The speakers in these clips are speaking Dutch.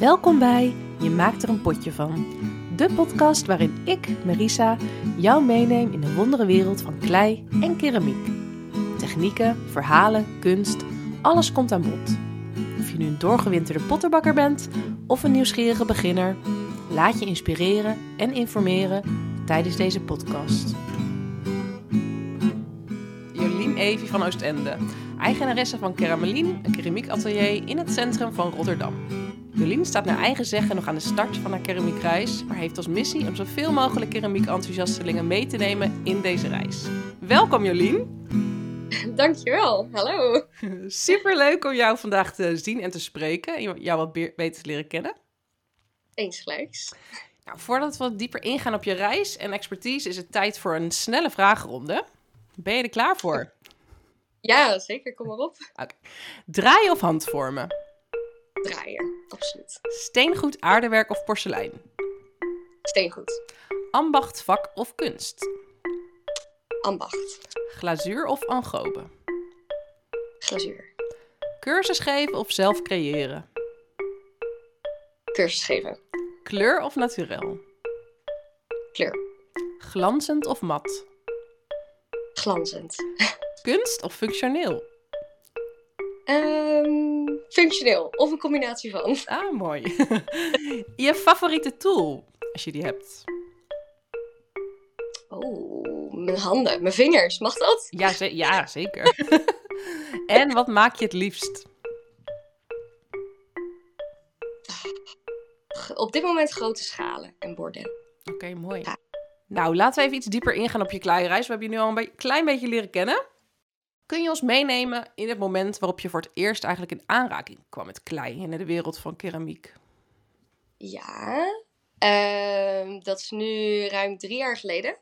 Welkom bij Je maakt er een potje van. De podcast waarin ik, Marisa, jou meeneem in de wondere wereld van klei en keramiek. Technieken, verhalen, kunst, alles komt aan bod. Of je nu een doorgewinterde potterbakker bent of een nieuwsgierige beginner, laat je inspireren en informeren tijdens deze podcast. Jolien Evie van Oostende, eigenaresse van Keramelien, een keramiekatelier in het centrum van Rotterdam. Jolien staat naar eigen zeggen nog aan de start van haar keramiekreis, maar heeft als missie om zoveel mogelijk keramiek-enthousiastelingen mee te nemen in deze reis. Welkom Jolien! Dankjewel, hallo! Super leuk om jou vandaag te zien en te spreken en jou wat beter te leren kennen. Eens gelijks. Nou, voordat we wat dieper ingaan op je reis en expertise, is het tijd voor een snelle vragenronde. Ben je er klaar voor? Ja, zeker. Kom maar op. Okay. Draaien of handvormen? Draaien, absoluut. Steengoed, aardewerk of porselein? Steengoed. Ambacht, vak of kunst? Ambacht. Glazuur of angobe? Glazuur. Cursus geven of zelf creëren? Cursus geven. Kleur of naturel? Kleur. Glanzend of mat? Glanzend. Kunst of functioneel? Um, functioneel of een combinatie van. Ah, mooi. je favoriete tool, als je die hebt? Oh, mijn handen, mijn vingers, mag dat? Ja, ze ja zeker. en wat maak je het liefst? Op dit moment grote schalen en borden. Oké, mooi. Ja. Nou, laten we even iets dieper ingaan op je kleiereis. We hebben je nu al een klein beetje leren kennen. Kun je ons meenemen in het moment waarop je voor het eerst eigenlijk in aanraking kwam met klei in de wereld van keramiek? Ja, uh, dat is nu ruim drie jaar geleden.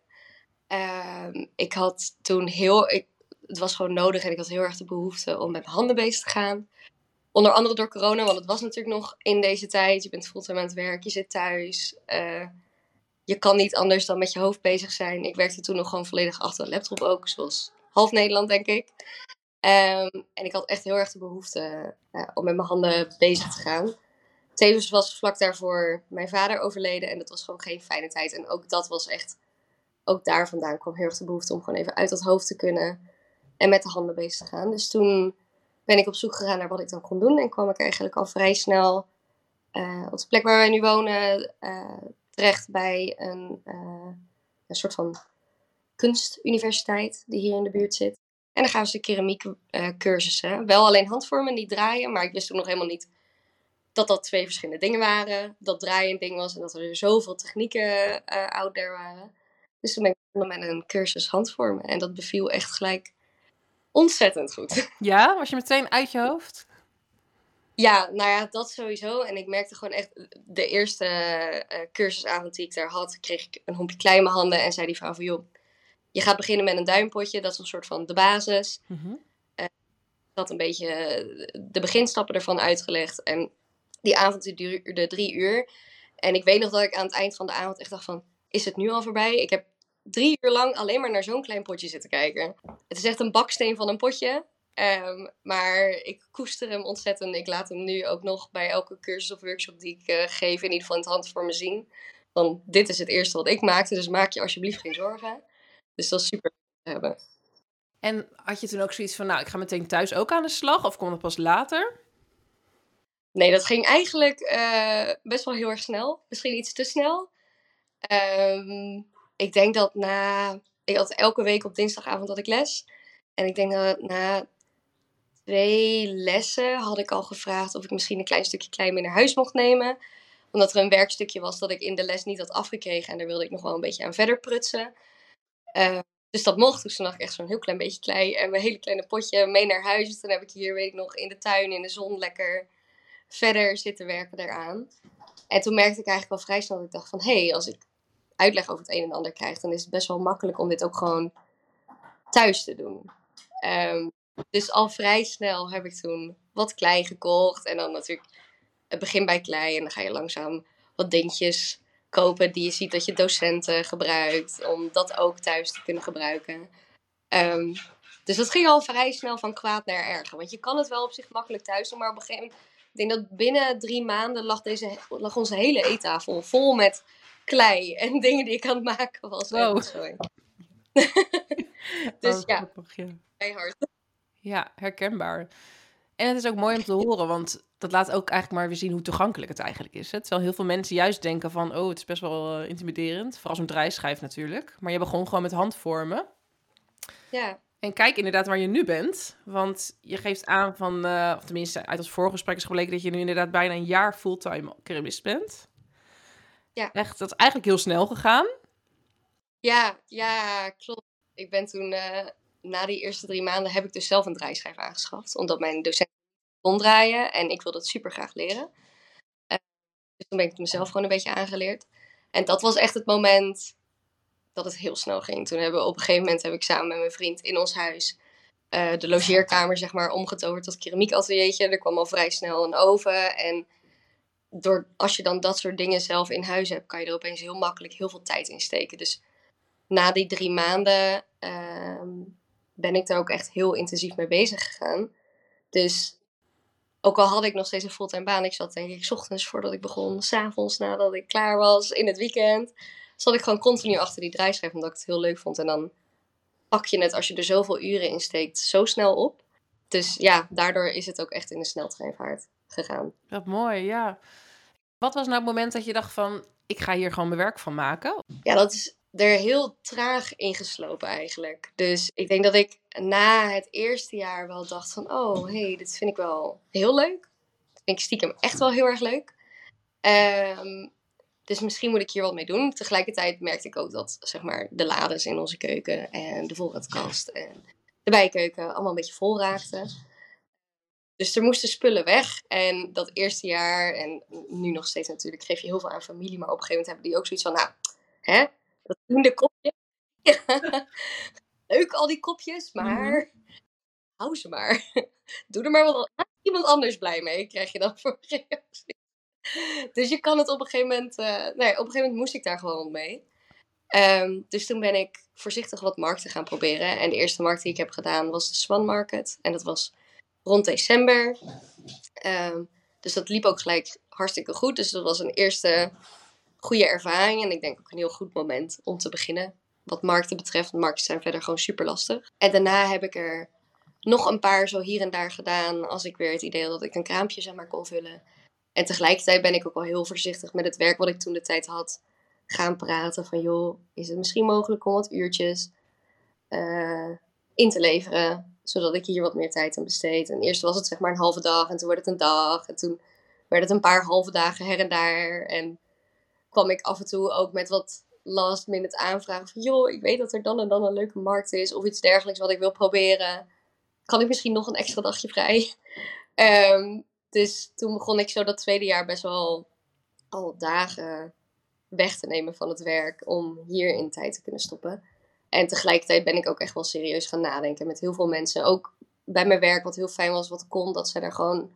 Uh, ik had toen heel, het was gewoon nodig en ik had heel erg de behoefte om met mijn handen bezig te gaan. Onder andere door corona, want het was natuurlijk nog in deze tijd. Je bent fulltime aan het werk, je zit thuis. Uh, je kan niet anders dan met je hoofd bezig zijn. Ik werkte toen nog gewoon volledig achter een laptop ook, zoals half Nederland, denk ik. Um, en ik had echt heel erg de behoefte uh, om met mijn handen bezig te gaan. Tevens was vlak daarvoor mijn vader overleden en dat was gewoon geen fijne tijd. En ook dat was echt, ook daar vandaan kwam heel erg de behoefte om gewoon even uit dat hoofd te kunnen en met de handen bezig te gaan. Dus toen ben ik op zoek gegaan naar wat ik dan kon doen en kwam ik eigenlijk al vrij snel uh, op de plek waar wij nu wonen uh, terecht bij een, een soort van kunstuniversiteit die hier in de buurt zit. En dan gaan ze keramiek uh, cursussen. Wel alleen handvormen, niet draaien. Maar ik wist toen nog helemaal niet dat dat twee verschillende dingen waren. Dat draaien een ding was en dat er zoveel technieken uh, out there waren. Dus toen ben ik begonnen met een cursus handvormen. En dat beviel echt gelijk ontzettend goed. Ja, was je meteen uit je hoofd? Ja, nou ja, dat sowieso. En ik merkte gewoon echt, de eerste uh, cursusavond die ik daar had, kreeg ik een hompje mijn handen. En zei die vrouw van, joh, je gaat beginnen met een duimpotje, dat is een soort van de basis. Mm -hmm. uh, dat een beetje de beginstappen ervan uitgelegd. En die avond duurde drie uur. En ik weet nog dat ik aan het eind van de avond echt dacht van, is het nu al voorbij? Ik heb drie uur lang alleen maar naar zo'n klein potje zitten kijken. Het is echt een baksteen van een potje. Um, maar ik koester hem ontzettend. Ik laat hem nu ook nog bij elke cursus of workshop die ik uh, geef, in ieder geval in het hand voor me zien. Want dit is het eerste wat ik maakte, dus maak je alsjeblieft geen zorgen. Dus dat is super te hebben. En had je toen ook zoiets van, nou, ik ga meteen thuis ook aan de slag? Of kwam dat pas later? Nee, dat ging eigenlijk uh, best wel heel erg snel. Misschien iets te snel. Um, ik denk dat na... Ik had elke week op dinsdagavond had ik les. En ik denk dat na twee lessen had ik al gevraagd of ik misschien een klein stukje klei mee naar huis mocht nemen. Omdat er een werkstukje was dat ik in de les niet had afgekregen. En daar wilde ik nog wel een beetje aan verder prutsen. Uh, dus dat mocht. Dus toen dacht ik echt zo'n heel klein beetje klei en mijn hele kleine potje mee naar huis. Dus dan heb ik hier, weet ik nog, in de tuin, in de zon lekker verder zitten werken daaraan. En toen merkte ik eigenlijk al vrij snel dat ik dacht van... hé, hey, als ik uitleg over het een en ander krijg... dan is het best wel makkelijk om dit ook gewoon thuis te doen. Um, dus al vrij snel heb ik toen wat klei gekocht. En dan natuurlijk het begin bij klei. En dan ga je langzaam wat dingetjes kopen die je ziet dat je docenten gebruikt. Om dat ook thuis te kunnen gebruiken. Um, dus dat ging al vrij snel van kwaad naar erger. Want je kan het wel op zich makkelijk thuis doen. Maar op een gegeven moment denk dat binnen drie maanden lag, deze, lag onze hele eettafel vol met klei en dingen die ik aan het maken was. Wow. Sorry. Oh, dus ja, keihard. Ja, herkenbaar. En het is ook mooi om te horen, want dat laat ook eigenlijk maar weer zien hoe toegankelijk het eigenlijk is. hè. Terwijl heel veel mensen juist denken van, oh, het is best wel eh, intimiderend. Vooral zo'n draaischijf natuurlijk. Maar je begon gewoon met handvormen. Ja, En kijk inderdaad waar je nu bent. Want je geeft aan van, eh, of tenminste uit ons voorgesprek is gebleken dat je nu inderdaad bijna een jaar fulltime keramist bent. Ja. Echt, dat is eigenlijk heel snel gegaan. ja, ja, klopt. Ik ben toen, eh, na die eerste drie maanden, heb ik dus zelf een draaischijf aangeschaft. Omdat mijn docent kon draaien en ik wilde het super graag leren. Eh, dus toen ben ik het mezelf gewoon een beetje aangeleerd. En dat was echt het moment dat het heel snel ging. Toen hebben we op een gegeven moment heb ik samen met mijn vriend in ons huis eh, de logeerkamer zeg maar omgetoverd tot keramiekateliertje. Er kwam al vrij snel een oven en door, als je dan dat soort dingen zelf in huis hebt, kan je er opeens heel makkelijk heel veel tijd in steken. Dus na die drie maanden ehm, ben ik daar ook echt heel intensief mee bezig gegaan. Dus ook al had ik nog steeds een fulltime baan, ik zat denk ik 's ochtends voordat ik begon, s'avonds nadat ik klaar was, in het weekend, zat ik gewoon continu achter die draaischijf omdat ik het heel leuk vond. En dan pak je het, als je er zoveel uren in steekt, zo snel op. Dus ja, daardoor is het ook echt in de sneltreinvaart gegaan. Wat mooi, ja. Wat was nou het moment dat je dacht van, ik ga hier gewoon mijn werk van maken? Ja, dat is er heel traag ingeslopen eigenlijk. Dus ik denk dat ik na het eerste jaar wel dacht van... oh, hey, dit vind ik wel heel leuk. Ik stiekem echt wel heel erg leuk. Ehm, dus misschien moet ik hier wat mee doen. Tegelijkertijd merkte ik ook dat zeg maar, de lades in onze keuken... en de voorraadkast en de bijkeuken allemaal een beetje vol raakten. Dus er moesten spullen weg. En dat eerste jaar, en nu nog steeds natuurlijk, geef je heel veel aan familie. Maar op een gegeven moment hebben die ook zoiets van, nou, hè, dat tiende kopje. Leuk al die kopjes, maar hou ze maar. Doe er maar wat iemand anders blij mee, krijg je dan voor reactie. Dus je kan het op een gegeven moment, eh, nee, op een gegeven moment moest ik daar gewoon mee. Ehm, dus toen ben ik voorzichtig wat markten gaan proberen. En de eerste markt die ik heb gedaan was de Swan Market. En dat was rond december. Ehm, dus dat liep ook gelijk hartstikke goed. Dus dat was een eerste goede ervaring. En ik denk ook een heel goed moment om te beginnen. Wat markten betreft. Markten zijn verder gewoon super lastig. En daarna heb ik er nog een paar zo hier en daar gedaan. Als ik weer het idee had dat ik een kraampje zeg maar kon vullen. En tegelijkertijd ben ik ook wel heel voorzichtig met het werk wat ik toen de tijd had. Gaan praten van joh, is het misschien mogelijk om wat uurtjes eh, in te leveren. Zodat ik hier wat meer tijd aan besteed. En eerst was het zeg maar een halve dag en toen werd het een dag. En toen werd het een paar halve dagen her en daar. En kwam ik af en toe ook met wat last minute aanvragen van joh, ik weet dat er dan en dan een leuke markt is of iets dergelijks wat ik wil proberen. Kan ik misschien nog een extra dagje vrij? Ehm, dus toen begon ik zo dat tweede jaar best wel al dagen weg te nemen van het werk om hier in tijd te kunnen stoppen. En tegelijkertijd ben ik ook echt wel serieus gaan nadenken met heel veel mensen. Ook bij mijn werk, wat heel fijn was, wat kon, dat zij daar gewoon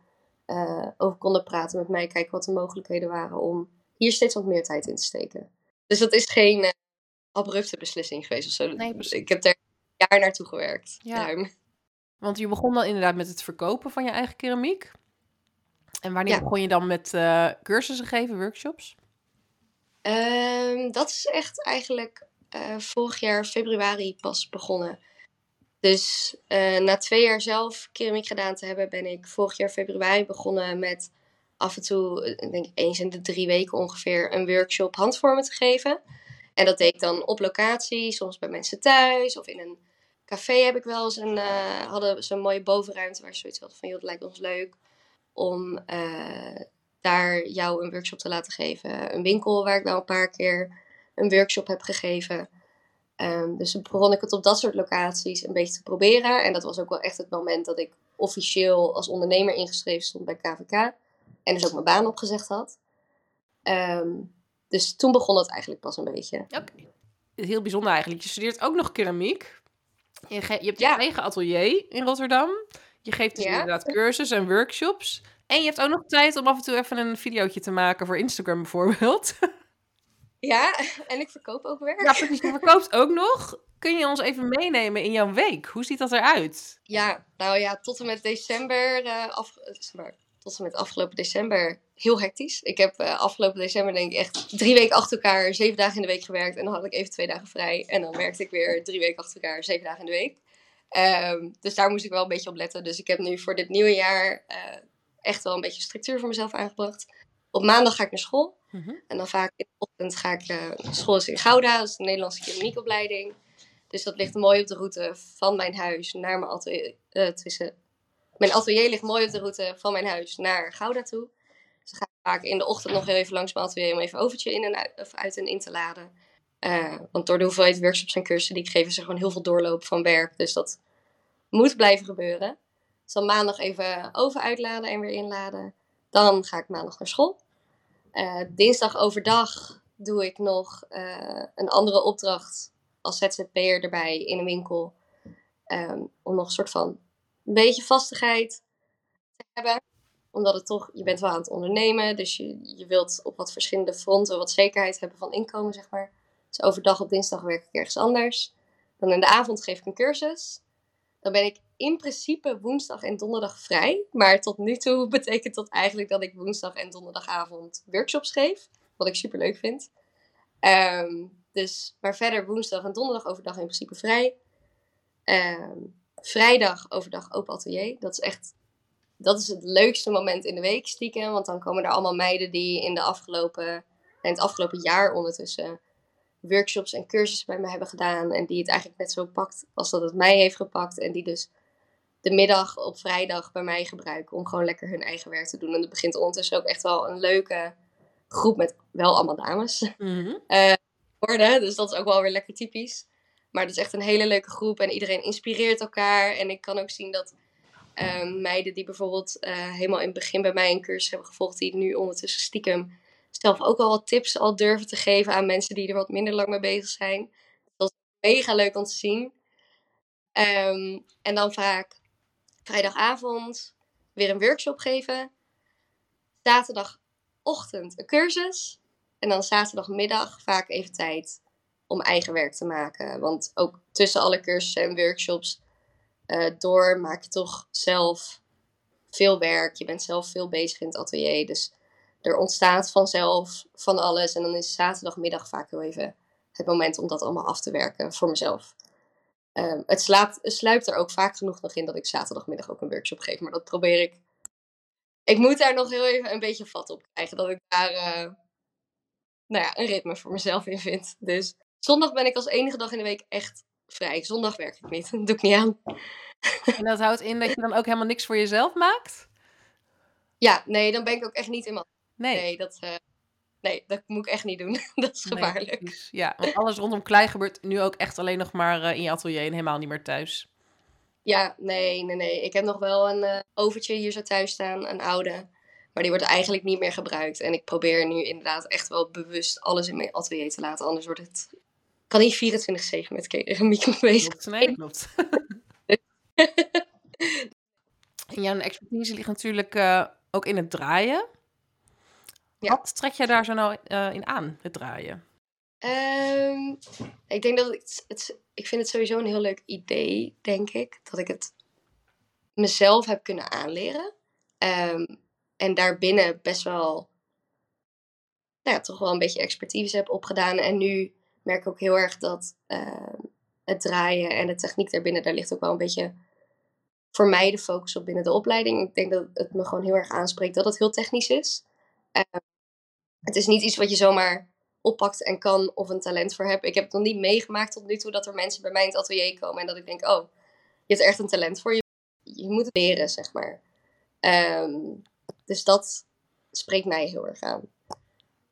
eh, over konden praten met mij. Kijken wat de mogelijkheden waren om hier steeds wat meer tijd in te steken. Dus dat is geen eh, abrupte beslissing geweest of zo. Nee, ik heb er een jaar naartoe gewerkt. Ja. Ruim. Want je begon dan inderdaad met het verkopen van je eigen keramiek. En wanneer Ja. begon je dan met eh, cursussen geven, workshops? Ehm, dat is echt eigenlijk eh, vorig jaar februari pas begonnen. Dus na twee jaar zelf keramiek gedaan te hebben, ben ik vorig jaar februari begonnen met af en toe, ik denk eens in de drie weken ongeveer, een workshop handvormen te geven. En dat deed ik dan op locatie, soms bij mensen thuis of in een café heb ik wel eens een, eh, hadden ze een mooie bovenruimte waar ze zoiets hadden van, joh, het lijkt ons leuk om eh, daar jou een workshop te laten geven. Een winkel waar ik wel een paar keer een workshop heb gegeven. Ehm, dus toen begon ik het op dat soort locaties een beetje te proberen. En dat was ook wel echt het moment dat ik officieel als ondernemer ingeschreven stond bij KVK. En dus ook mijn baan opgezegd had. Ehm, dus toen begon het eigenlijk pas een beetje. Oké. Heel bijzonder eigenlijk. Je studeert ook nog keramiek. Je, hebt je Ja. eigen atelier in Rotterdam. Je geeft dus Ja. inderdaad cursus en workshops. En je hebt ook nog tijd om af en toe even een videootje te maken voor Instagram bijvoorbeeld. Ja, en ik verkoop ook werk. Ja, precies. Je verkoopt ook nog. Kun je ons even meenemen in jouw week? Hoe ziet dat eruit? Ja, nou ja, tot en met december, eh, af, eh, zeg maar, tot en met afgelopen december heel hectisch. Ik heb uh, afgelopen december denk ik echt drie weken achter elkaar, zeven dagen in de week gewerkt. En dan had ik even twee dagen vrij. En dan werkte ik weer drie weken achter elkaar, zeven dagen in de week. Um, dus daar moest ik wel een beetje op letten. Dus ik heb nu voor dit nieuwe jaar uh, echt wel een beetje structuur voor mezelf aangebracht. Op maandag ga ik naar school. Mm -hmm. En dan vaak in de ochtend ga ik uh, school is in Gouda, dat is de Nederlandse keramiekopleiding. Dus dat ligt mooi op de route van mijn huis naar mijn atelier. Tussen, mijn atelier ligt mooi op de route van mijn huis naar Gouda toe. Dus dan ga ik vaak in de ochtend nog heel even langs mijn atelier om even overtje in en uit, en in te laden. Uh, want door de hoeveelheid workshops en cursussen die ik geef, is er gewoon heel veel doorloop van werk. Dus dat moet blijven gebeuren. Dus dan maandag even over uitladen en weer inladen. Dan ga ik maandag naar school. Uh, dinsdag overdag doe ik nog uh, een andere opdracht als ZZP'er erbij in een winkel. Um, om nog een soort van een beetje vastigheid te hebben. Omdat het toch, je bent wel aan het ondernemen. Dus je, je wilt op wat verschillende fronten wat zekerheid hebben van inkomen, zeg maar. Dus overdag op dinsdag werk ik ergens anders. Dan in de avond geef ik een cursus. Dan ben ik in principe woensdag en donderdag vrij. Maar tot nu toe betekent dat eigenlijk dat ik woensdag en donderdagavond workshops geef. Wat ik super leuk vind. Um, dus, maar verder woensdag en donderdag overdag in principe vrij. Um, vrijdag overdag open atelier. Dat is echt dat is het leukste moment in de week stiekem. Want dan komen er allemaal meiden die in, de afgelopen, in het afgelopen jaar ondertussen workshops en cursussen bij me hebben gedaan. En die het eigenlijk net zo pakt als dat het mij heeft gepakt. En die dus de middag op vrijdag bij mij gebruiken om gewoon lekker hun eigen werk te doen. En het begint ondertussen ook echt wel een leuke groep met wel allemaal dames mm-hmm. uh, worden. Dus dat is ook wel weer lekker typisch. Maar het is echt een hele leuke groep en iedereen inspireert elkaar. En ik kan ook zien dat um, meiden die bijvoorbeeld uh, helemaal in het begin bij mij een cursus hebben gevolgd, die nu ondertussen stiekem zelf ook al wat tips al durven te geven aan mensen die er wat minder lang mee bezig zijn. Dat is mega leuk om te zien. Um, en dan vaak vrijdagavond weer een workshop geven. Zaterdagochtend een cursus. En dan zaterdagmiddag vaak even tijd om eigen werk te maken. Want ook tussen alle cursussen en workshops uh, door maak je toch zelf veel werk. Je bent zelf veel bezig in het atelier. Dus er ontstaat vanzelf van alles. En dan is zaterdagmiddag vaak heel even het moment om dat allemaal af te werken voor mezelf. Um, het, slaapt, sluipt er ook vaak genoeg nog in dat ik zaterdagmiddag ook een workshop geef. Maar dat probeer ik. Ik moet daar nog heel even een beetje vat op krijgen. Dat ik daar uh, nou ja, een ritme voor mezelf in vind. Dus zondag ben ik als enige dag in de week echt vrij. Zondag werk ik niet. Dat doe ik niet aan. En dat houdt in dat je dan ook helemaal niks voor jezelf maakt? Ja, nee, dan ben ik ook echt niet in mijn Nee. Nee, dat, uh, nee, dat moet ik echt niet doen. dat is gevaarlijk. Nee, ja, want alles rondom klei gebeurt nu ook echt alleen nog maar uh, in je atelier en helemaal niet meer thuis. Ja, nee, nee, nee. Ik heb nog wel een uh, overtje hier zo thuis staan, een oude. Maar die wordt eigenlijk niet meer gebruikt. En ik probeer nu inderdaad echt wel bewust alles in mijn atelier te laten. Anders wordt het... Kan niet 24-7 met keramiek bezig. Klopt, nee, klopt. en jouw expertise ligt natuurlijk uh, ook in het draaien. Ja. Wat trek jij daar zo nou uh, in aan, het draaien? Um, ik denk dat het, het, ik vind het sowieso een heel leuk idee, denk ik. Dat ik het mezelf heb kunnen aanleren. Um, en daarbinnen best wel, nou ja, toch wel een beetje expertise heb opgedaan. En nu merk ook heel erg dat uh, het draaien en de techniek daarbinnen, daar ligt ook wel een beetje voor mij de focus op binnen de opleiding. Ik denk dat het me gewoon heel erg aanspreekt dat het heel technisch is. Uh, het is niet iets wat je zomaar oppakt en kan of een talent voor hebt. Ik heb het nog niet meegemaakt tot nu toe dat er mensen bij mij in het atelier komen en dat ik denk, oh, je hebt echt een talent voor je. Je moet het leren, zeg maar. Um, dus dat spreekt mij heel erg aan.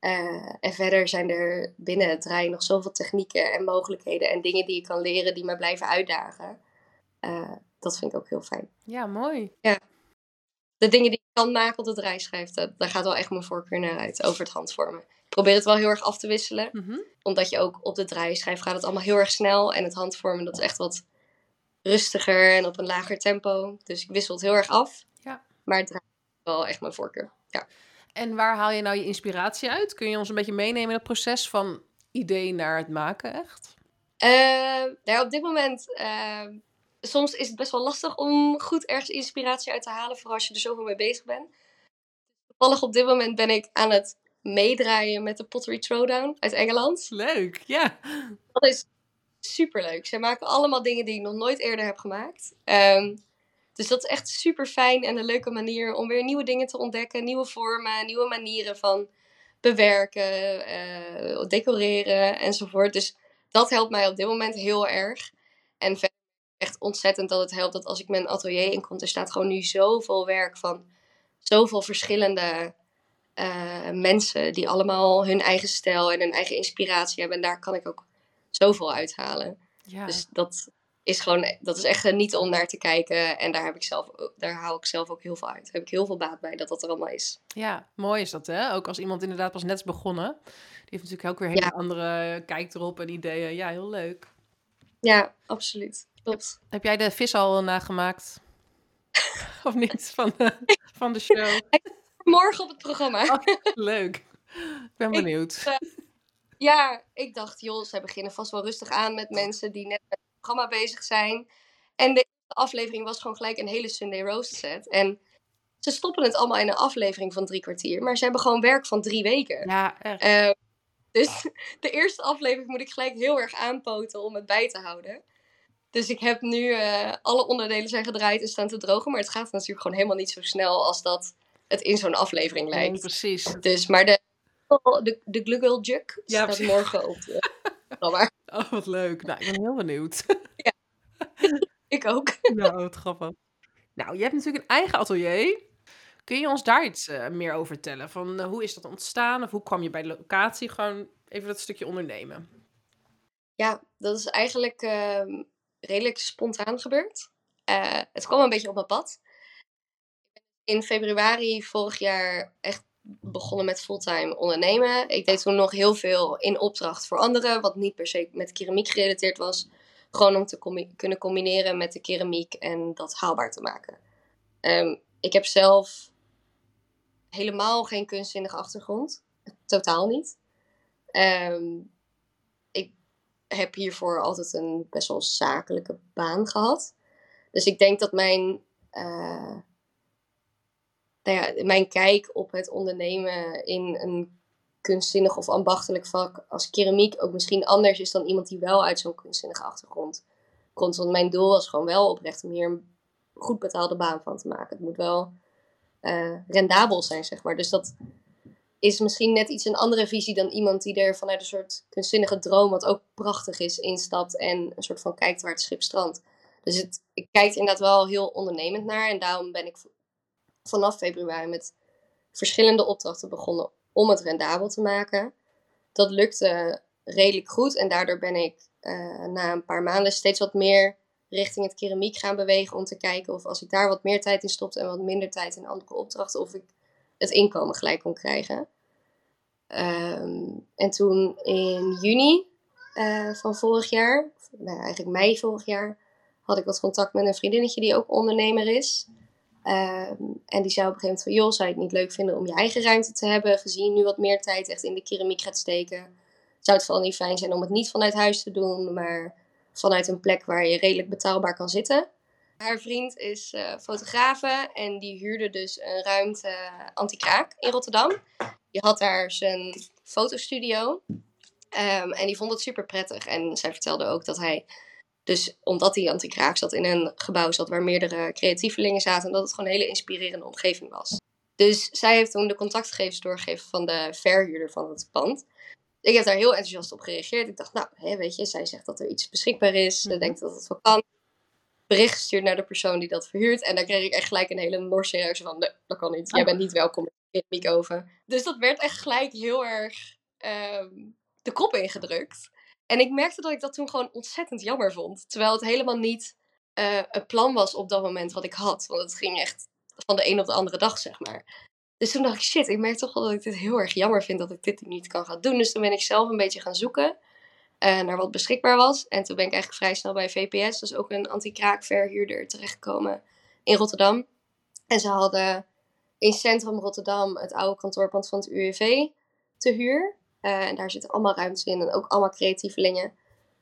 Uh, en verder zijn er binnen het draaien nog zoveel technieken en mogelijkheden en dingen die je kan leren die me blijven uitdagen. Uh, dat vind ik ook heel fijn. Ja, mooi. Ja de dingen die ik kan maken op de draaischijf, dat, daar gaat wel echt mijn voorkeur naar uit over het handvormen. Ik probeer het wel heel erg af te wisselen. Mhm. Omdat je ook op de draaischijf gaat het allemaal heel erg snel. En het handvormen, dat is echt wat rustiger en op een lager tempo. Dus ik wissel het heel erg af. Ja. Maar het draait wel echt mijn voorkeur. Ja. En waar haal je nou je inspiratie uit? Kun je ons een beetje meenemen in het proces van idee naar het maken, echt? Uh, nou, op dit moment uh, soms is het best wel lastig om goed ergens inspiratie uit te halen, vooral als je er zoveel mee bezig bent. toevallig op dit moment ben ik aan het meedraaien met de Pottery Throwdown uit Engeland. Leuk, ja. Dat is superleuk. Zij maken allemaal dingen die ik nog nooit eerder heb gemaakt. Ehm, dus dat is echt super fijn en een leuke manier om weer nieuwe dingen te ontdekken. Nieuwe vormen, nieuwe manieren van bewerken, uh, decoreren enzovoort. Dus dat helpt mij op dit moment heel erg. En verder echt ontzettend dat het helpt dat als ik mijn atelier inkom, er staat gewoon nu zoveel werk van zoveel verschillende uh, mensen die allemaal hun eigen stijl en hun eigen inspiratie hebben. En daar kan ik ook zoveel uithalen. Ja. Dus dat is gewoon, dat is echt niet om naar te kijken. En daar heb ik zelf, daar haal ik zelf ook heel veel uit. Daar heb ik heel veel baat bij dat dat er allemaal is. Ja, mooi is dat hè. Ook als iemand inderdaad pas net is begonnen. Die heeft natuurlijk ook weer hele andere kijk erop en ideeën. Ja, heel leuk. Ja, absoluut. Klopt. Heb jij de vis al nagemaakt? of niet? Van de, van de show? Morgen op het programma. Oh, leuk. Ik ben benieuwd. Ik, uh, ja, ik dacht, joh, ze beginnen vast wel rustig aan met mensen die net programma bezig zijn. En de aflevering was gewoon gelijk een hele Sunday Roast set. En ze stoppen het allemaal in een aflevering van drie kwartier. Maar ze hebben gewoon werk van drie weken. Ja, echt. Uh, dus de eerste aflevering moet ik gelijk heel erg aanpoten om het bij te houden. Dus ik heb nu uh, alle onderdelen zijn gedraaid en staan te drogen. Maar het gaat natuurlijk gewoon helemaal niet zo snel als dat het in zo'n aflevering lijkt. Precies. Dus, maar de, de, de Gluggle Juk ja, staat morgen op de Oh, wat leuk. Nou, ik ben heel benieuwd. Ja, ik ook. Nou, wat grappig. Nou, je hebt natuurlijk een eigen atelier. Kun je ons daar iets uh, meer over vertellen? Van uh, hoe is dat ontstaan? Of hoe kwam je bij de locatie? Gewoon even dat stukje ondernemen. Ja, dat is eigenlijk uh, redelijk spontaan gebeurd. Uh, het kwam een beetje op mijn pad. In februari vorig jaar echt begonnen met fulltime ondernemen. Ik deed toen nog heel veel in opdracht voor anderen, wat niet per se met keramiek gerelateerd was. Gewoon om te kunnen combineren met de keramiek en dat haalbaar te maken. Um, ik heb zelf helemaal geen kunstzinnige achtergrond. Totaal niet. Um, ik heb hiervoor altijd een best wel zakelijke baan gehad. Dus ik denk dat mijn uh, nou mijn kijk op het ondernemen in een kunstzinnig of ambachtelijk vak als keramiek ook misschien anders is dan iemand die wel uit zo'n kunstzinnige achtergrond komt. Want mijn doel was gewoon wel oprecht om hier een goed betaalde baan van te maken. Het moet wel uh, rendabel zijn, zeg maar. Dus dat is misschien net iets een andere visie dan iemand die er vanuit een soort kunstzinnige droom, wat ook prachtig is, instapt en een soort van kijkt waar het schip strandt. Dus het, ik kijk inderdaad wel heel ondernemend naar en daarom ben ik vanaf februari met verschillende opdrachten begonnen om het rendabel te maken. Dat lukte redelijk goed en daardoor ben ik uh, na een paar maanden steeds wat meer richting het keramiek gaan bewegen om te kijken of als ik daar wat meer tijd in stopte en wat minder tijd in andere opdrachten, of ik het inkomen gelijk kon krijgen. Um, en toen in juni uh, van vorig jaar, nou eigenlijk mei vorig jaar, had ik wat contact met een vriendinnetje die ook ondernemer is. Um, en die zei op een gegeven moment van, joh, zou je het niet leuk vinden om je eigen ruimte te hebben, gezien nu wat meer tijd echt in de keramiek gaat steken? Zou het vooral niet fijn zijn om het niet vanuit huis te doen, maar vanuit een plek waar je redelijk betaalbaar kan zitten? Haar vriend is uh, fotografe en die huurde dus een ruimte uh, anti-kraak in Rotterdam. Die had daar zijn fotostudio um, en die vond het super prettig. En zij vertelde ook dat hij dus omdat die anti-kraak zat in een gebouw zat waar meerdere creatievelingen zaten. En dat het gewoon een hele inspirerende omgeving was. Dus zij heeft toen de contactgegevens doorgegeven van de verhuurder van het pand. Ik heb daar heel enthousiast op gereageerd. Ik dacht, nou, hè, weet je, zij zegt dat er iets beschikbaar is. Ze mhm. denkt dat het wel kan. Bericht gestuurd naar de persoon die dat verhuurt. En daar kreeg ik echt gelijk een hele norse reactie van, nee, dat kan niet. Jij oh. bent niet welkom in over. Dus dat werd echt gelijk heel erg um, de kop ingedrukt. En ik merkte dat ik dat toen gewoon ontzettend jammer vond. Terwijl het helemaal niet uh, een plan was op dat moment wat ik had. Want het ging echt van de een op de andere dag, zeg maar. Dus toen dacht ik, shit, ik merk toch wel dat ik dit heel erg jammer vind dat ik dit niet kan gaan doen. Dus toen ben ik zelf een beetje gaan zoeken uh, naar wat beschikbaar was. En toen ben ik eigenlijk vrij snel bij VPS, dus ook een anti-kraakverhuurder, terechtgekomen in Rotterdam. En ze hadden in centrum Rotterdam het oude kantoorpand van het UWV te huur. Uh, en daar zitten allemaal ruimtes in en ook allemaal creatievelingen.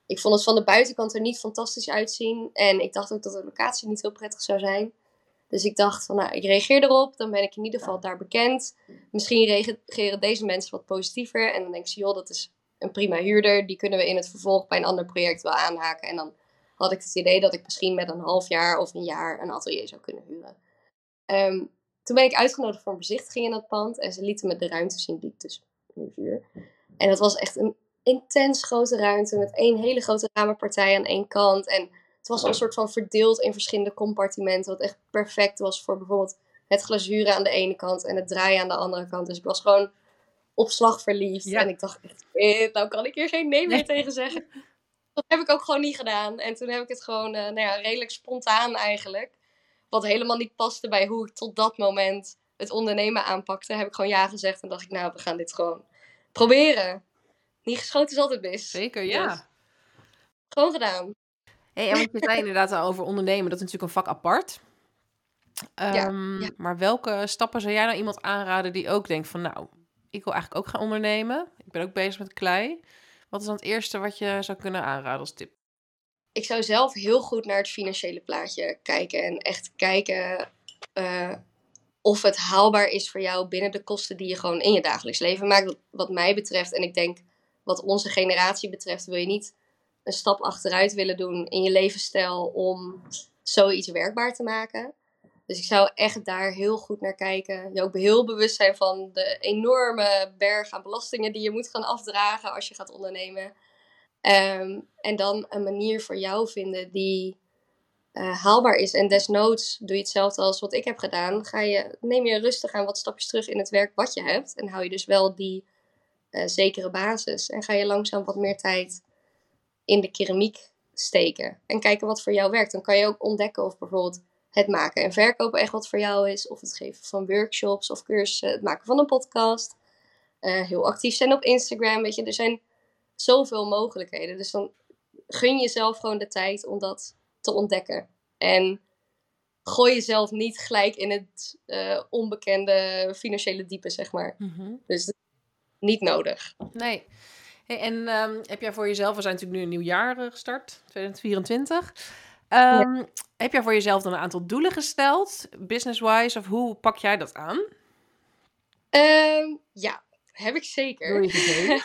Ik vond het van de buitenkant er niet fantastisch uitzien. En ik dacht ook dat de locatie niet heel prettig zou zijn. Dus ik dacht van, nou, ik reageer erop. Dan ben ik in ieder geval daar bekend. Misschien reageren deze mensen wat positiever. En dan denk ze, joh, dat is een prima huurder. Die kunnen we in het vervolg bij een ander project wel aanhaken. En dan had ik het idee dat ik misschien met een half jaar of een jaar een atelier zou kunnen huren. Ehm, toen ben ik uitgenodigd voor een bezichtiging in dat pand. En ze lieten me de ruimte zien die ik dus En dat was echt een intens grote ruimte met één hele grote ramenpartij aan één kant. En het was een soort van verdeeld in verschillende compartimenten. Wat echt perfect was voor bijvoorbeeld het glazuren aan de ene kant en het draaien aan de andere kant. Dus ik was gewoon op slag verliefd. En ik dacht echt, nou kan ik hier geen nee meer tegen zeggen. Dat heb ik ook gewoon niet gedaan. En toen heb ik het gewoon uh, nou ja, redelijk spontaan eigenlijk. Wat helemaal niet paste bij hoe ik tot dat moment het ondernemen aanpakte. Heb ik gewoon ja gezegd en dacht ik, nou we gaan dit gewoon proberen. Niet geschoten is altijd mis. Zeker, ja. Dus, gewoon gedaan. Hey, en wat je zei inderdaad over ondernemen, dat is natuurlijk een vak apart. Um, ja, Maar welke stappen zou jij nou iemand aanraden die ook denkt van, nou, ik wil eigenlijk ook gaan ondernemen. Ik ben ook bezig met klei. Wat is dan het eerste wat je zou kunnen aanraden als tip? Ik zou zelf heel goed naar het financiële plaatje kijken en echt kijken uh, of het haalbaar is voor jou binnen de kosten die je gewoon in je dagelijks leven maakt. Wat mij betreft, en ik denk wat onze generatie betreft, wil je niet een stap achteruit willen doen in je levensstijl om zoiets werkbaar te maken. Dus ik zou echt daar heel goed naar kijken. Je ook heel bewust zijn van de enorme berg aan belastingen die je moet gaan afdragen als je gaat ondernemen. Ehm, en dan een manier voor jou vinden die uh, haalbaar is. En desnoods doe je hetzelfde als wat ik heb gedaan. Ga je, neem je rustig aan wat stapjes terug in het werk wat je hebt. En hou je dus wel die uh, zekere basis. En ga je langzaam wat meer tijd in de keramiek steken. En kijken wat voor jou werkt. Dan kan je ook ontdekken of bijvoorbeeld het maken en verkopen echt wat voor jou is. Of het geven van workshops of cursussen. Het maken van een podcast. Uh, heel actief zijn op Instagram. Weet je, er zijn zoveel mogelijkheden. Dus dan gun jezelf gewoon de tijd om dat te ontdekken. En gooi jezelf niet gelijk in het uh, onbekende financiële diepe, zeg maar. Mm Dus niet nodig. Nee. Hey, en um, heb jij voor jezelf, we zijn natuurlijk nu een nieuw jaar eh, gestart, 2024. Um, ja. Heb jij voor jezelf dan een aantal doelen gesteld, business-wise, of hoe pak jij dat aan? Um, ja, heb ik zeker. Je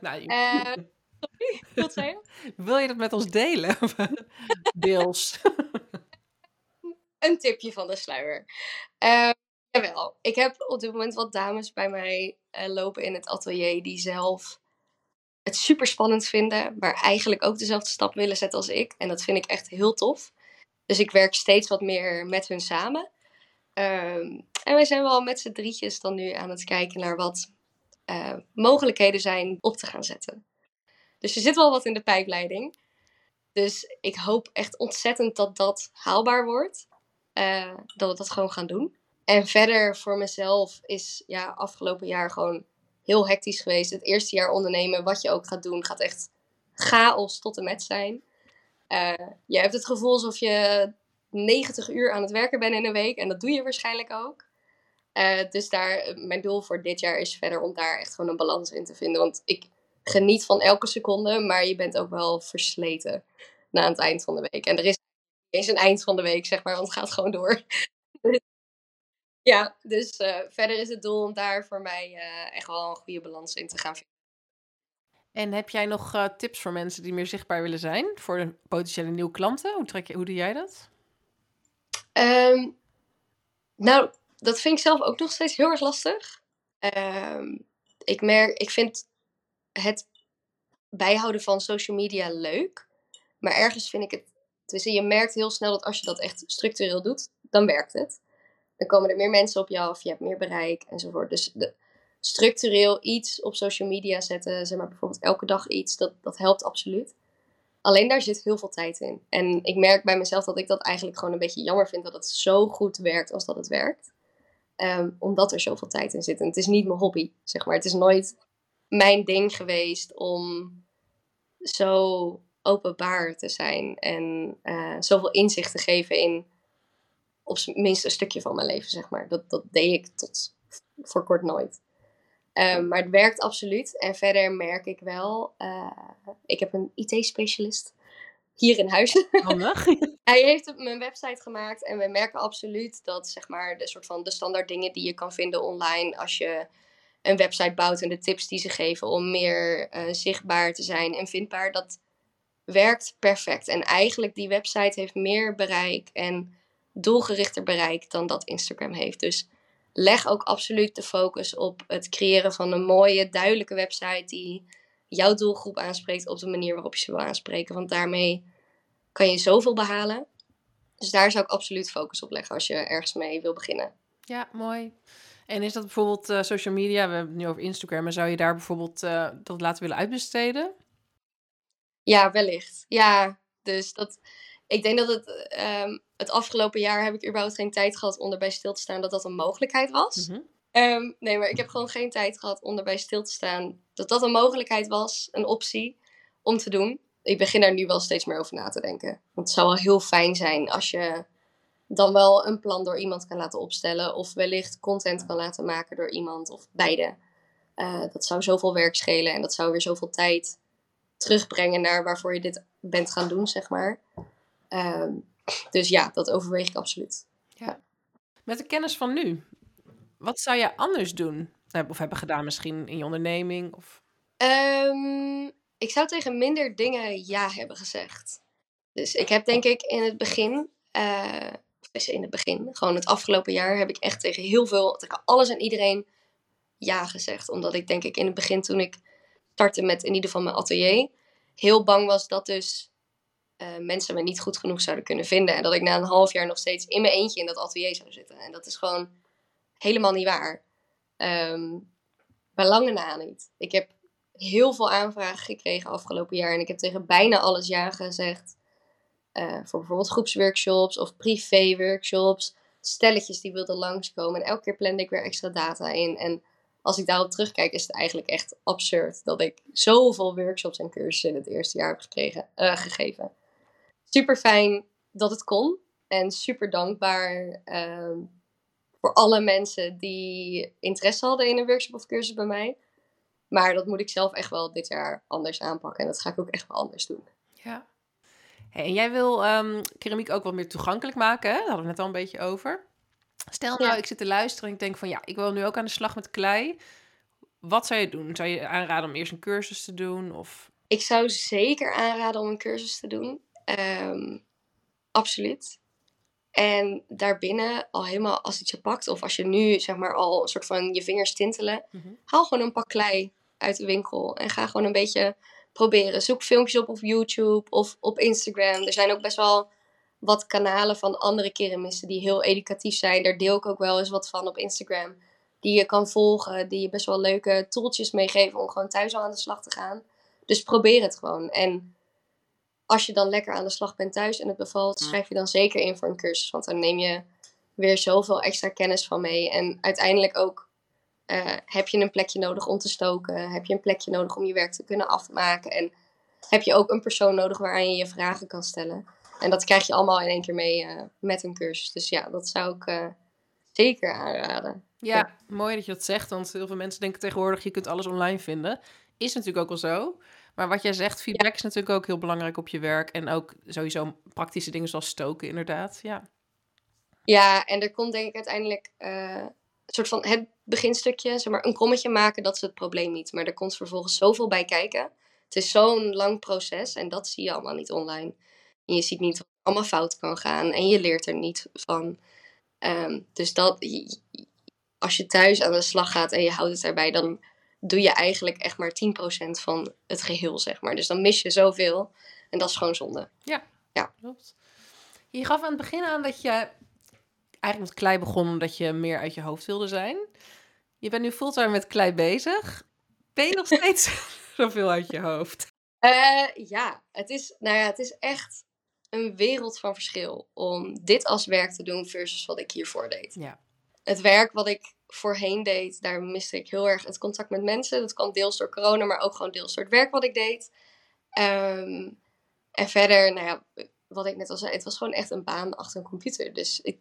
nou, sorry, wat zei je? Wil je dat met ons delen? Deels. een tipje van de sluier. Uh, jawel, ik heb op dit moment wat dames bij mij uh, lopen in het atelier die zelf het super spannend vinden, maar eigenlijk ook dezelfde stap willen zetten als ik. En dat vind ik echt heel tof. Dus ik werk steeds wat meer met hun samen. Um, en wij zijn wel met z'n drietjes dan nu aan het kijken naar wat uh, mogelijkheden zijn op te gaan zetten. Dus er zit wel wat in de pijpleiding. Dus ik hoop echt ontzettend dat dat haalbaar wordt. Uh, dat we dat gewoon gaan doen. En verder voor mezelf is ja, afgelopen jaar gewoon heel hectisch geweest. Het eerste jaar ondernemen, wat je ook gaat doen, gaat echt chaos tot en met zijn. Uh, je hebt het gevoel alsof je 90 uur aan het werken bent in een week. En dat doe je waarschijnlijk ook. Uh, dus daar, mijn doel voor dit jaar is verder om daar echt gewoon een balans in te vinden. Want ik geniet van elke seconde, maar je bent ook wel versleten na het eind van de week. En er is eens een eind van de week, zeg maar, want het gaat gewoon door. ja, dus uh, verder is het doel om daar voor mij uh, echt wel een goede balans in te gaan vinden. En heb jij nog uh, tips voor mensen die meer zichtbaar willen zijn voor de potentiële nieuwe klanten? Hoe, trek je, hoe doe jij dat? Um, nou, dat vind ik zelf ook nog steeds heel erg lastig. Um, ik merk, ik vind het bijhouden van social media leuk. Maar ergens vind ik het. Dus je merkt heel snel dat als je dat echt structureel doet, dan werkt het. Dan komen er meer mensen op je af, je hebt meer bereik enzovoort. Dus de, structureel iets op social media zetten, zeg maar bijvoorbeeld elke dag iets, dat, dat helpt absoluut. Alleen daar zit heel veel tijd in. En ik merk bij mezelf dat ik dat eigenlijk gewoon een beetje jammer vind dat het zo goed werkt als dat het werkt. Um, omdat er zoveel tijd in zit. En het is niet mijn hobby, zeg maar. Het is nooit mijn ding geweest om zo openbaar te zijn en uh, zoveel inzicht te geven in op minst een stukje van mijn leven, zeg maar. Dat, dat deed ik tot voor kort nooit. Um, maar het werkt absoluut. En verder merk ik wel, uh, ik heb een IT-specialist hier in huis. Handig. Hij heeft mijn website gemaakt en we merken absoluut dat zeg maar de soort van de standaard dingen die je kan vinden online als je een website bouwt en de tips die ze geven om meer uh, zichtbaar te zijn en vindbaar, dat werkt perfect. En eigenlijk die website heeft meer bereik en doelgerichter bereik dan dat Instagram heeft. Dus leg ook absoluut de focus op het creëren van een mooie, duidelijke website die jouw doelgroep aanspreekt op de manier waarop je ze wil aanspreken. Want daarmee kan je zoveel behalen. Dus daar zou ik absoluut focus op leggen als je ergens mee wil beginnen. Ja, mooi. En is dat bijvoorbeeld uh, social media? We hebben het nu over Instagram. Maar zou je daar bijvoorbeeld uh, dat laten willen uitbesteden? Ja, wellicht. Ja, dus dat. Ik denk dat het. Um, het afgelopen jaar heb ik überhaupt geen tijd gehad om erbij stil te staan dat dat een mogelijkheid was. Mm -hmm. nee, maar ik heb gewoon geen tijd gehad om erbij stil te staan dat dat een mogelijkheid was, een optie om te doen. Ik begin daar nu wel steeds meer over na te denken. Want het zou wel heel fijn zijn als je dan wel een plan door iemand kan laten opstellen. Of wellicht content kan laten maken door iemand of beide. Uh, dat zou zoveel werk schelen en dat zou weer zoveel tijd terugbrengen naar waarvoor je dit bent gaan doen, zeg maar. Uh, dus ja, dat overweeg ik absoluut. Ja. Met de kennis van nu, wat zou je anders doen? Of hebben gedaan misschien in je onderneming? Of... Um, ik zou tegen minder dingen ja hebben gezegd. Dus ik heb denk ik in het begin, uh, in het begin, gewoon het afgelopen jaar, heb ik echt tegen heel veel, tegen alles en iedereen ja gezegd. Omdat ik denk ik in het begin, toen ik startte met in ieder geval mijn atelier, heel bang was dat dus uh, mensen me niet goed genoeg zouden kunnen vinden. En dat ik na een half jaar nog steeds in mijn eentje in dat atelier zou zitten. En dat is gewoon helemaal niet waar. Um, bij lange na niet. Ik heb heel veel aanvragen gekregen afgelopen jaar. En ik heb tegen bijna alles ja gezegd. Uh, voor bijvoorbeeld groepsworkshops of privé-workshops. Stelletjes die wilden langskomen. En elke keer plande ik weer extra data in. En als ik daarop terugkijk, is het eigenlijk echt absurd dat ik zoveel workshops en cursussen in het eerste jaar heb gekregen, uh, gegeven. Super fijn dat het kon. En super dankbaar uh, voor alle mensen die interesse hadden in een workshop of cursus bij mij. Maar dat moet ik zelf echt wel dit jaar anders aanpakken. En dat ga ik ook echt wel anders doen. Ja. Hey, en jij wil um, keramiek ook wat meer toegankelijk maken, hè? Daar hadden we het al een beetje over. Stel nou, ik zit te luisteren en ik denk van ja, ik wil nu ook aan de slag met klei. Wat zou je doen? Zou je aanraden om eerst een cursus te doen? Of... Ik zou zeker aanraden om een cursus te doen. Um, absoluut. En daarbinnen al helemaal als het je pakt, of als je nu zeg maar al een soort van je vingers tintelen, mm -hmm. haal gewoon een pak klei uit de winkel en ga gewoon een beetje proberen. Zoek filmpjes op op YouTube of op Instagram. Er zijn ook best wel wat kanalen van andere keramisten die heel educatief zijn. Daar deel ik ook wel eens wat van op Instagram. Die je kan volgen, die je best wel leuke tooltjes meegeven om gewoon thuis al aan de slag te gaan. Dus probeer het gewoon. En als je dan lekker aan de slag bent thuis en het bevalt, schrijf je dan zeker in voor een cursus. Want dan neem je weer zoveel extra kennis van mee. En uiteindelijk ook uh, heb je een plekje nodig om te stoken. Heb je een plekje nodig om je werk te kunnen afmaken. En heb je ook een persoon nodig waaraan je je vragen kan stellen. En dat krijg je allemaal in één keer mee uh, met een cursus. Dus ja, dat zou ik uh, zeker aanraden. Ja, ja, mooi dat je dat zegt. Want heel veel mensen denken tegenwoordig, je kunt alles online vinden. Is natuurlijk ook wel zo. Maar wat jij zegt, feedback ja. is natuurlijk ook heel belangrijk op je werk. En ook sowieso praktische dingen zoals stoken, inderdaad. Ja, ja en er komt denk ik uiteindelijk uh, soort van het beginstukje, zeg maar, een kommetje maken, dat is het probleem niet. Maar er komt vervolgens zoveel bij kijken. Het is zo'n lang proces en dat zie je allemaal niet online. En je ziet niet wat allemaal fout kan gaan en je leert er niet van. Um, dus dat, als je thuis aan de slag gaat en je houdt het erbij, dan doe je eigenlijk echt maar 10% van het geheel, zeg maar. Dus dan mis je zoveel en dat is gewoon zonde. Ja, ja. klopt. Je gaf aan het begin aan dat je eigenlijk met klei begon omdat je meer uit je hoofd wilde zijn. Je bent nu fulltime met klei bezig. Ben je nog steeds zoveel uit je hoofd? Uh, ja, het is, nou ja, het is echt een wereld van verschil om dit als werk te doen versus wat ik hiervoor deed. Ja. Het werk wat ik voorheen deed, daar miste ik heel erg het contact met mensen. Dat kwam deels door corona, maar ook gewoon deels door het werk wat ik deed. Um, en verder, nou ja, wat ik net al zei, het was gewoon echt een baan achter een computer. Dus ik,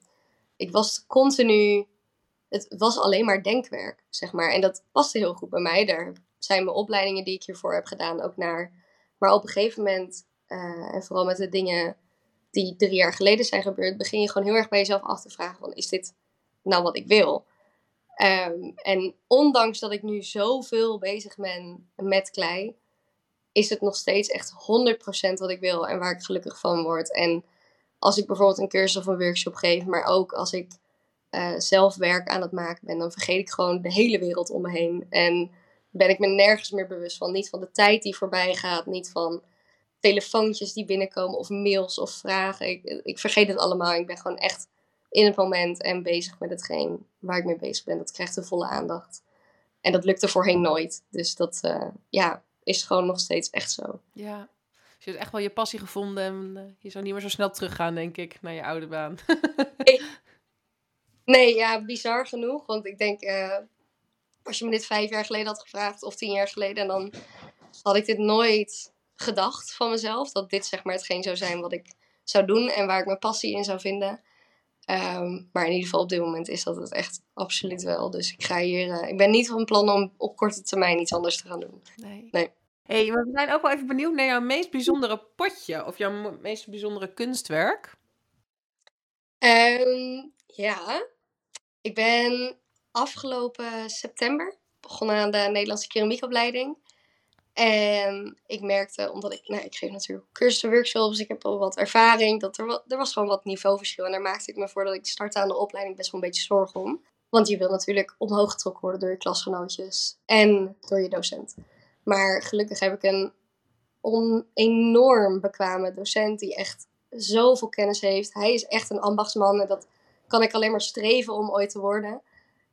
ik was continu, het was alleen maar denkwerk, zeg maar. En dat paste heel goed bij mij. Daar zijn mijn opleidingen die ik hiervoor heb gedaan ook naar. Maar op een gegeven moment, uh, en vooral met de dingen die drie jaar geleden zijn gebeurd, begin je gewoon heel erg bij jezelf af te vragen van, is dit nou wat ik wil? Ehm, en ondanks dat ik nu zoveel bezig ben met klei, is het nog steeds echt 100% wat ik wil en waar ik gelukkig van word. En als ik bijvoorbeeld een cursus of een workshop geef, maar ook als ik uh, zelf werk aan het maken ben, dan vergeet ik gewoon de hele wereld om me heen. En ben ik me nergens meer bewust van. Niet van de tijd die voorbij gaat, niet van telefoontjes die binnenkomen of mails of vragen. Ik, ik vergeet het allemaal. Ik ben gewoon echt in het moment en bezig met hetgeen waar ik mee bezig ben. Dat krijgt de volle aandacht. En dat lukte voorheen nooit. Dus dat uh, ja, is gewoon nog steeds echt zo. Ja. Je hebt echt wel je passie gevonden en uh, je zou niet meer zo snel teruggaan, denk ik, naar je oude baan. nee. nee, ja, bizar genoeg. Want ik denk, uh, als je me dit vijf jaar geleden had gevraagd of tien jaar geleden, dan had ik dit nooit gedacht van mezelf. Dat dit zeg maar hetgeen zou zijn wat ik zou doen en waar ik mijn passie in zou vinden. Um, maar in ieder geval op dit moment is dat het echt absoluut wel. Dus ik ga hier. Uh, ik ben niet van plan om op korte termijn iets anders te gaan doen. Nee. nee. Hey, we zijn ook wel even benieuwd naar jouw meest bijzondere potje of jouw meest bijzondere kunstwerk. Um, ja, ik ben afgelopen september begonnen aan de Nederlandse keramiekopleiding. En ik merkte, omdat ik, nou, ik geef natuurlijk cursussen, workshops, ik heb al wat ervaring, dat er, wat, er was gewoon wat niveauverschil. En daar maakte ik me voordat ik startte aan de opleiding best wel een beetje zorgen om. Want je wil natuurlijk omhoog getrokken worden door je klasgenootjes en door je docent. Maar gelukkig heb ik een on, enorm bekwame docent die echt zoveel kennis heeft. Hij is echt een ambachtsman en dat kan ik alleen maar streven om ooit te worden.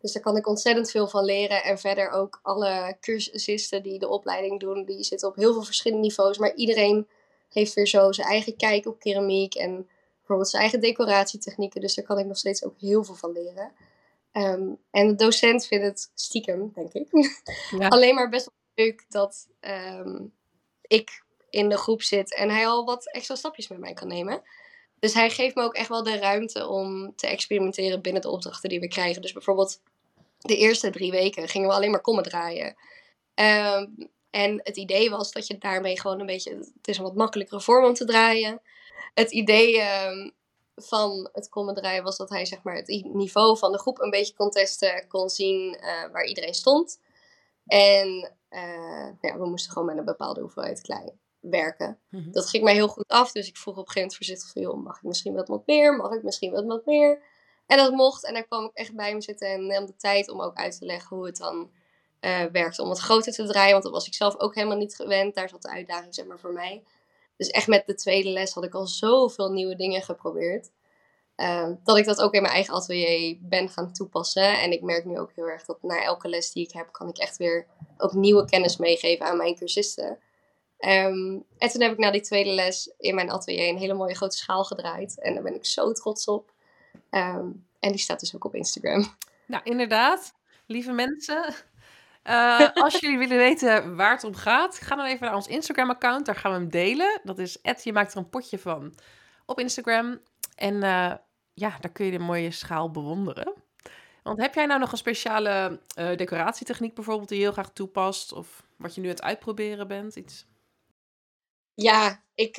Dus daar kan ik ontzettend veel van leren. En verder ook alle cursisten die de opleiding doen, die zitten op heel veel verschillende niveaus. Maar iedereen heeft weer zo zijn eigen kijk op keramiek en bijvoorbeeld zijn eigen decoratietechnieken. Dus daar kan ik nog steeds ook heel veel van leren. Ehm, en de docent vindt het stiekem, denk ik, ja. alleen maar best wel dat ehm, ik in de groep zit en hij al wat extra stapjes met mij kan nemen. Dus hij geeft me ook echt wel de ruimte om te experimenteren binnen de opdrachten die we krijgen. Dus bijvoorbeeld de eerste drie weken gingen we alleen maar kommen draaien. Ehm, en het idee was dat je daarmee gewoon een beetje. Het is een wat makkelijkere vorm om te draaien. Het idee ehm, van het kommen draaien was dat hij zeg maar, het niveau van de groep een beetje kon testen, kon zien uh, waar iedereen stond. En uh, ja, we moesten gewoon met een bepaalde hoeveelheid klei werken. Mm-hmm. Dat ging mij heel goed af, dus ik vroeg op een gegeven moment voorzichtig van, joh, mag ik misschien wat, wat meer? Mag ik misschien wat, wat meer? En dat mocht. En daar kwam ik echt bij me zitten en nam de tijd om ook uit te leggen hoe het dan uh, werkte om wat groter te draaien. Want dat was ik zelf ook helemaal niet gewend. Daar zat de uitdaging zeg maar voor mij. Dus echt met de tweede les had ik al zoveel nieuwe dingen geprobeerd. Uh, dat ik dat ook in mijn eigen atelier ben gaan toepassen. En ik merk nu ook heel erg dat na elke les die ik heb, kan ik echt weer ook nieuwe kennis meegeven aan mijn cursisten. Um, en toen heb ik na die tweede les in mijn atelier een hele mooie grote schaal gedraaid. En daar ben ik zo trots op. Um, en die staat dus ook op Instagram. Nou, inderdaad. Lieve mensen, uh, als jullie willen weten waar het om gaat, ga dan even naar ons Instagram-account. Daar gaan we hem delen. Dat is je maakt er een potje van op Instagram. En uh, ja, daar kun je de mooie schaal bewonderen. Want heb jij nou nog een speciale uh, decoratietechniek bijvoorbeeld die je heel graag toepast? Of wat je nu aan het uitproberen bent? Iets? Ja, ik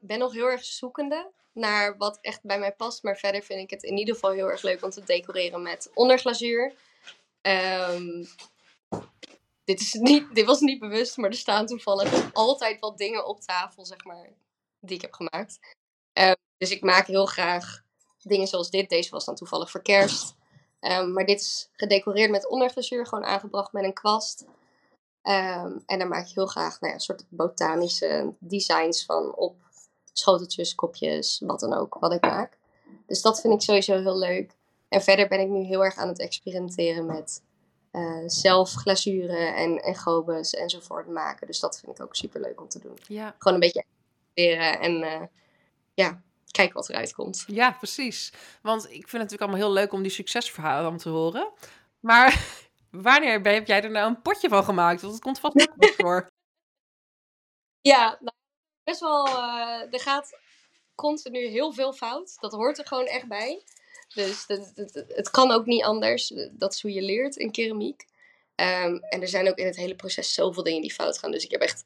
ben nog heel erg zoekende naar wat echt bij mij past. Maar verder vind ik het in ieder geval heel erg leuk om te decoreren met onderglazuur. Um, dit, is niet, dit was niet bewust, maar er staan toevallig altijd wat dingen op tafel, zeg maar, die ik heb gemaakt. Um, dus ik maak heel graag dingen zoals dit. Deze was dan toevallig voor kerst. Um, maar dit is gedecoreerd met onderglazuur, gewoon aangebracht met een kwast. Um, en daar maak ik heel graag nou ja, een soort botanische designs van op schoteltjes, kopjes, wat dan ook, wat ik maak. Dus dat vind ik sowieso heel leuk. En verder ben ik nu heel erg aan het experimenteren met uh, zelf glazuren en, en gobes enzovoort maken. Dus dat vind ik ook super leuk om te doen. Ja. Gewoon een beetje experimenteren en uh, ja, kijken wat eruit komt. Ja, precies. Want ik vind het natuurlijk allemaal heel leuk om die succesverhalen dan te horen. Maar wanneer heb jij er nou een potje van gemaakt? Want het komt vast niet voor. Ja, nou, best wel. Uh, er gaat continu heel veel fout. Dat hoort er gewoon echt bij. Dus het kan ook niet anders. Dat is hoe je leert in keramiek. Um, en er zijn ook in het hele proces zoveel dingen die fout gaan. Dus ik heb echt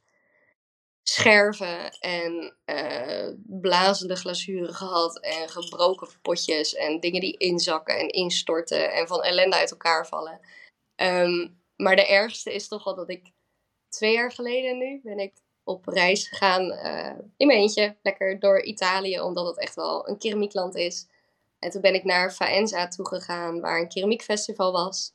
scherven en uh, blazende glazuren gehad. En gebroken potjes en dingen die inzakken en instorten en van ellende uit elkaar vallen. Um, maar de ergste is toch wel dat ik twee jaar geleden nu ben ik op reis gegaan uh, in mijn eentje. Lekker door Italië, omdat het echt wel een keramiekland is. En toen ben ik naar Faenza toegegaan, waar een keramiekfestival was.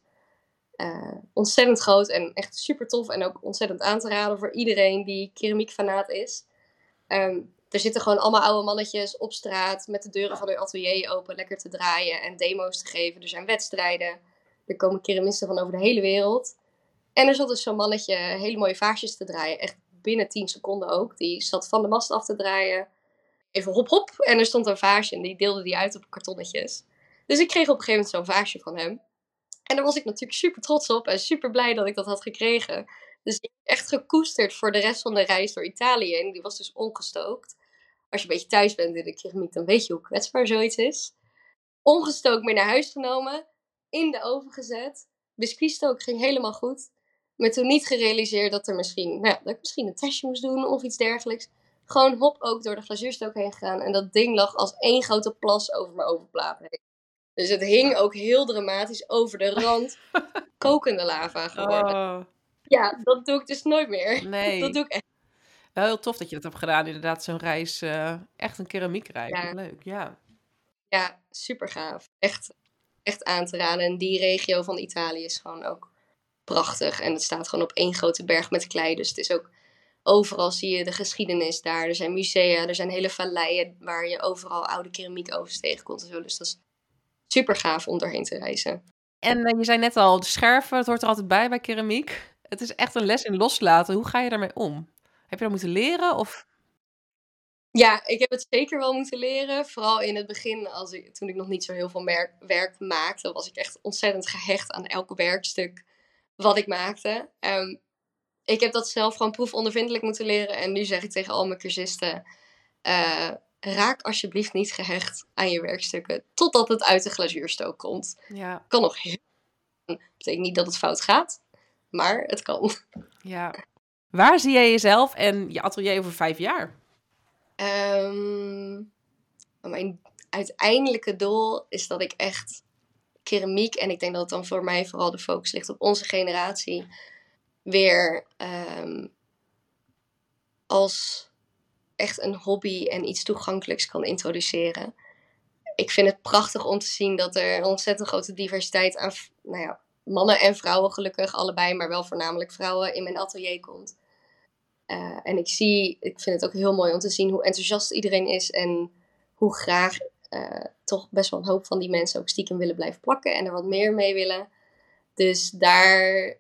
Uh, ontzettend groot en echt super tof. En ook ontzettend aan te raden voor iedereen die keramiekfanaat is. Um, er zitten gewoon allemaal oude mannetjes op straat met de deuren van hun atelier open, lekker te draaien en demo's te geven. Er zijn wedstrijden. Er komen keramisten van over de hele wereld. En er zat dus zo'n mannetje hele mooie vaasjes te draaien. Echt binnen 10 seconden ook. Die zat van de mast af te draaien. Even hop hop. En er stond een vaasje en die deelde die uit op kartonnetjes. Dus ik kreeg op een gegeven moment zo'n vaasje van hem. En daar was ik natuurlijk super trots op en super blij dat ik dat had gekregen. Dus ik echt gekoesterd voor de rest van de reis door Italië. En die was dus ongestookt. Als je een beetje thuis bent in de keramiek, dan weet je hoe kwetsbaar zoiets is. Ongestookt mee naar huis genomen. In de oven gezet. Biscuitstook ging helemaal goed. Maar toen niet gerealiseerd dat, er misschien, nou, dat ik misschien een testje moest doen of iets dergelijks. Gewoon hop ook door de glazuurstok heen gegaan. En dat ding lag als één grote plas over mijn ovenplaat heen. Dus het hing ook heel dramatisch over de rand. kokende lava geworden. Oh. Ja, dat doe ik dus nooit meer. Nee. Dat doe ik echt. Wel heel tof dat je dat hebt gedaan, inderdaad, zo'n reis. Uh, echt een keramiekreis. Ja. Leuk, ja. Ja, super gaaf. Echt, echt aan te raden. En die regio van Italië is gewoon ook prachtig. En het staat gewoon op één grote berg met klei. Dus het is ook overal zie je de geschiedenis daar. Er zijn musea, er zijn hele valleien waar je overal oude keramiek over tegenkomt en zo. Dus dat is super gaaf om doorheen te reizen. En uh, je zei net al, de scherven, het hoort er altijd bij bij keramiek. Het is echt een les in loslaten. Hoe ga je daarmee om? Heb je dat moeten leren of... Ja, ik heb het zeker wel moeten leren. Vooral in het begin, als ik, toen ik nog niet zo heel veel werk maakte, was ik echt ontzettend gehecht aan elk werkstuk wat ik maakte. Um, ik heb dat zelf gewoon proefondervindelijk moeten leren. En nu zeg ik tegen al mijn cursisten: uh, raak alsjeblieft niet gehecht aan je werkstukken totdat het uit de glazuurstook komt. Ja. Kan nog heel. Betekent niet dat het fout gaat, maar het kan. Ja. Waar zie jij jezelf en je atelier over vijf jaar? Um, mijn uiteindelijke doel is dat ik echt keramiek, en ik denk dat het dan voor mij vooral de focus ligt op onze generatie, weer um, als echt een hobby en iets toegankelijks kan introduceren. Ik vind het prachtig om te zien dat er een ontzettend grote diversiteit aan nou ja, mannen en vrouwen, gelukkig allebei, maar wel voornamelijk vrouwen, in mijn atelier komt. Uh, en ik zie, ik vind het ook heel mooi om te zien hoe enthousiast iedereen is en hoe graag uh, toch best wel een hoop van die mensen ook stiekem willen blijven plakken en er wat meer mee willen. Dus daarin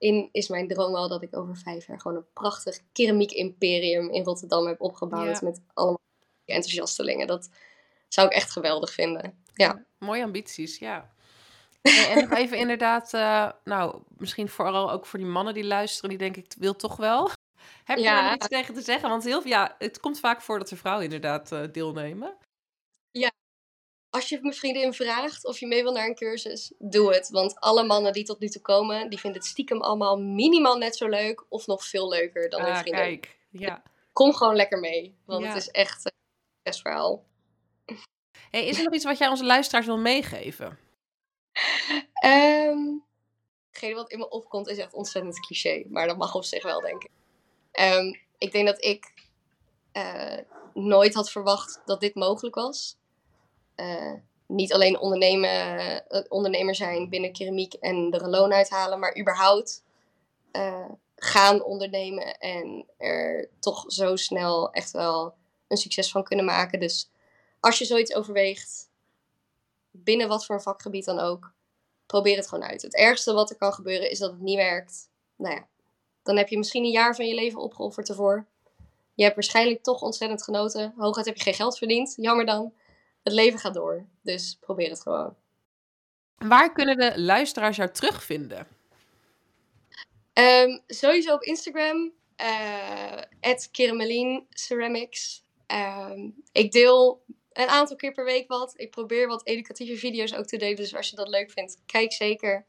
uh, is mijn droom wel dat ik over vijf jaar gewoon een prachtig keramiek imperium in Rotterdam heb opgebouwd. Met allemaal enthousiastelingen. Dat zou ik echt geweldig vinden. Ja. mooie ambities, ja. En, nog even inderdaad, uh, nou, misschien vooral ook voor die mannen die luisteren, die denken, ik wil toch wel. Heb je ja. er iets tegen te zeggen? Want heel, ja, het komt vaak voor dat er vrouwen inderdaad uh, deelnemen. Ja, als je mijn vriendin vraagt of je mee wil naar een cursus, doe het. Want alle mannen die tot nu toe komen, die vinden het stiekem allemaal minimaal net zo leuk of nog veel leuker dan hun ah, vriendin. Kijk, ja. Kom gewoon lekker mee, want het is echt een best verhaal. Hey, is er nog iets wat jij onze luisteraars wil meegeven? Um, hetgene wat in me opkomt is echt ontzettend cliché, maar dat mag op zich wel, denk ik. Um, ik denk dat ik uh, nooit had verwacht dat dit mogelijk was. Uh, niet alleen ondernemen, uh, ondernemer zijn binnen keramiek en er een loon uithalen, maar überhaupt uh, gaan ondernemen en er toch zo snel echt wel een succes van kunnen maken. Dus als je zoiets overweegt, binnen wat voor vakgebied dan ook, probeer het gewoon uit. Het ergste wat er kan gebeuren is dat het niet werkt. Nou ja, dan heb je misschien een jaar van je leven opgeofferd ervoor. Je hebt waarschijnlijk toch ontzettend genoten. Hooguit heb je geen geld verdiend. Jammer dan het leven gaat door. Dus probeer het gewoon. Waar kunnen de luisteraars jou terugvinden? Um, sowieso op Instagram. Uh, Ceramics. Ehm, ik deel een aantal keer per week wat. Ik probeer wat educatieve video's ook te delen. Dus als je dat leuk vindt, kijk zeker.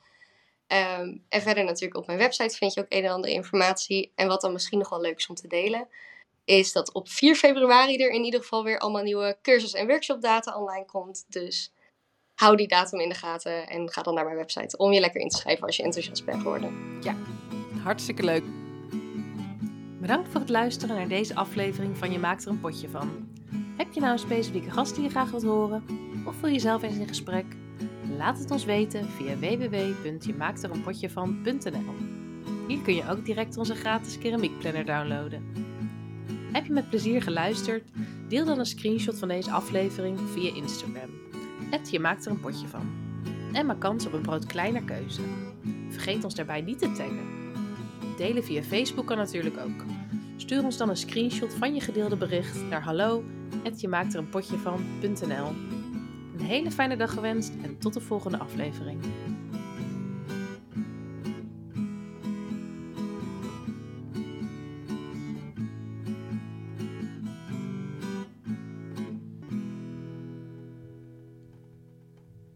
Ehm, en verder natuurlijk op mijn website vind je ook een en andere informatie. En wat dan misschien nog wel leuk is om te delen, is dat op 4 februari er in ieder geval weer allemaal nieuwe cursus- en workshopdata online komt. Dus hou die datum in de gaten en ga dan naar mijn website om je lekker in te schrijven als je enthousiast bent geworden. Ja, hartstikke leuk. Bedankt voor het luisteren naar deze aflevering van Je maakt er een potje van. Heb je nou een specifieke gast die je graag wilt horen? Of wil je zelf eens in gesprek? Laat het ons weten via www.jemaakterenpotjevan.nl Hier kun je ook direct onze gratis keramiekplanner downloaden. Heb je met plezier geluisterd? Deel dan een screenshot van deze aflevering via Instagram. je maakt er een potje van. En maak kans op een brood kleiner keuze. Vergeet ons daarbij niet te taggen. Delen via Facebook kan natuurlijk ook. Stuur ons dan een screenshot van je gedeelde bericht naar hallo je maakt er een potje van.nl. Een hele fijne dag gewenst en tot de volgende aflevering.